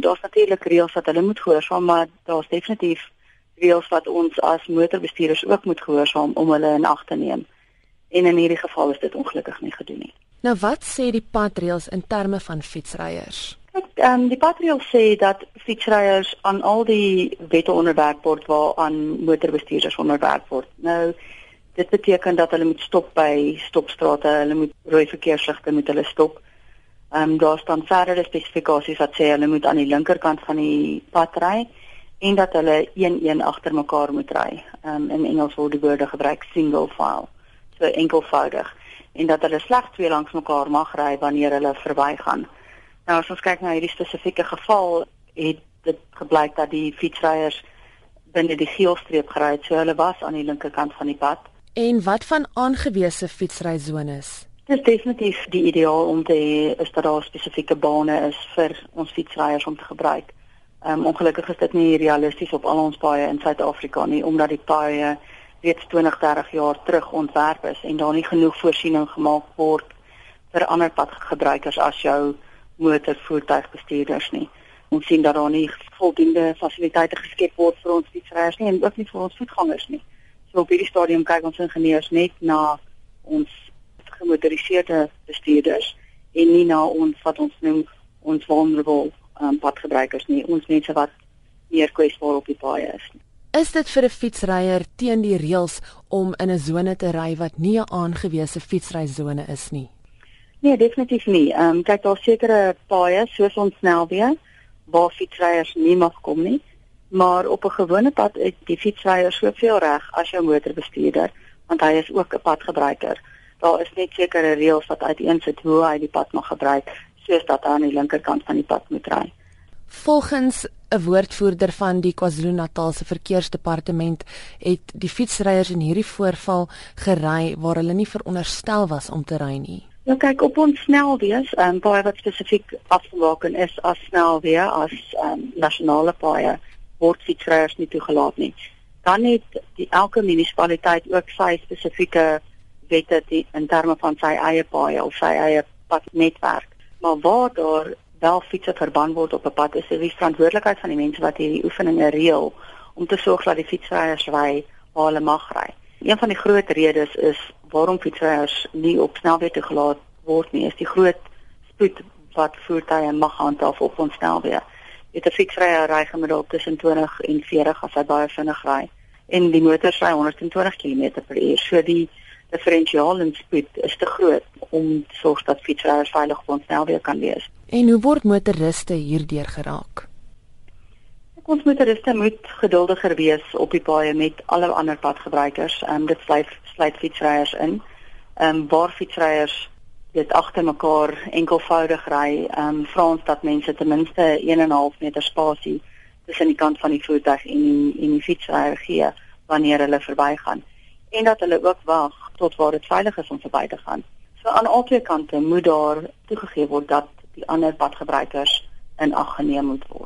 Daar's natuurlik reëls wat hulle moet gehoorsaam, maar daar's definitief reëls wat ons as motorbestuurders ook moet gehoorsaam om hulle in ag te neem. En in hierdie geval is dit ongelukkig nie gedoen nie. Nou wat sê die padreëls in terme van fietsryers? Kyk, ehm um, die padreëls sê dat fietsryers aan al die wette onderwerp word waaraan motorbestuurders onderwerp word. Nou dit beteken dat hulle moet stop by stopstrate, hulle moet rooi verkeersligte moet hulle stop. Ehm um, daar staan verdere spesifikasies wat sê hulle moet aan die linkerkant van die pad ry en dat hulle een-een agter mekaar moet ry. Ehm um, in Engels word die woorde gebruik single file, so enkelvoudig en dat hulle slegs twee langs mekaar mag ry wanneer hulle verbygaan. Nou as ons kyk na hierdie spesifieke geval, het dit gebleik dat die fietsryers binne die geelstreep gery het, so hulle was aan die linkerkant van die pad. En wat van aangewese fietsryzones? Dit is definitief die ideaal om te is dat daar spesifieke bane is vir ons fietsryers om te gebruik. Ehm um, ongelukkig is dit nie realisties op al ons paaie in Suid-Afrika nie omdat die paaie reeds 20, 30 jaar terug ontwerp is en daar nie genoeg voorsiening gemaak word vir ander padgebruikers as jou motorvoertuigbestuurders nie. Ons sien dat daar nie voldoende fasiliteite geskep word vir ons fietsryers nie en ook nie vir ons voetgangers nie. So op hierdie stadium kyk ons ingenieurs net na ons gemotoriseerde bestuurders en nie na ons wat ons noem ons vulnerable um, padgebruikers nie, ons mense wat meer kwesbaar op die paaie is. Is dit vir 'n fietsryer teen die reëls om in 'n sone te ry wat nie 'n aangewese fietsryzone is nie? Nee, definitief nie. Ehm um, kyk daar sekere paaie soos ons snelweë waar fietsryers nie mag kom nie, maar op 'n gewone pad het die fietsryer soveel reg as jou motorbestuurder, want hy is ook 'n padgebruiker. Daar is net sekere reëls wat uiteensit hoe hy die pad mag gebruik soos dat aan die linkerkant van die pad moet ry. Volgens 'n woordvoerder van die KwaZulu-Natal se verkeersdepartement het die fietsryers in hierdie voorval gery waar hulle nie veronderstel was om te ry nie. Ja kyk op ons snelwees, ehm um, baie wat spesifiek afgemaak is as snelweë as ehm um, nasionale paaie word fietsryers nie toegelaat nie. Dan het die elke munisipaliteit ook sy spesifieke wette in terme van sy eie paaie of sy eie padnetwerk maar waar daar wel fietsse verban word op 'n pad is dit die verantwoordelikheid van die mense wat hierdie oefeninge reël om te sorg dat die fietsryers ry waar hulle mag ry. Een van die groot redes is waarom fietsryers nie op snelweg toegelaat word nie, is die groot spoed wat voertuie mag handhaaf op ons snelweg. Dit 'n fietsryer ry gemiddeld tussen 20 en 40 as hy baie vinnig ry en die motors ry 120 km/h. So die differentiaal in spoed is te groot om sorg dat fietsryers veilig op ons snelweë kan wees. En hoe word motoriste hierdeur geraak? Ons motoriste moet geduldiger wees op die paaie met alle ander padgebruikers. Ehm um, dit sluit sluit fietsryers in. Ehm um, waar fietsryers dit agter mekaar enkelvoudig ry, ehm um, vra ons dat mense ten minste 1.5 meter spasie tussen die kant van die voertuig en die en die fietsryer gee wanneer hulle verbygaan en dat hulle ook wag tot waar dit veilig is om verby te gaan. So aan albei kante moet daar toegegee word dat die ander padgebruikers in ag geneem moet word.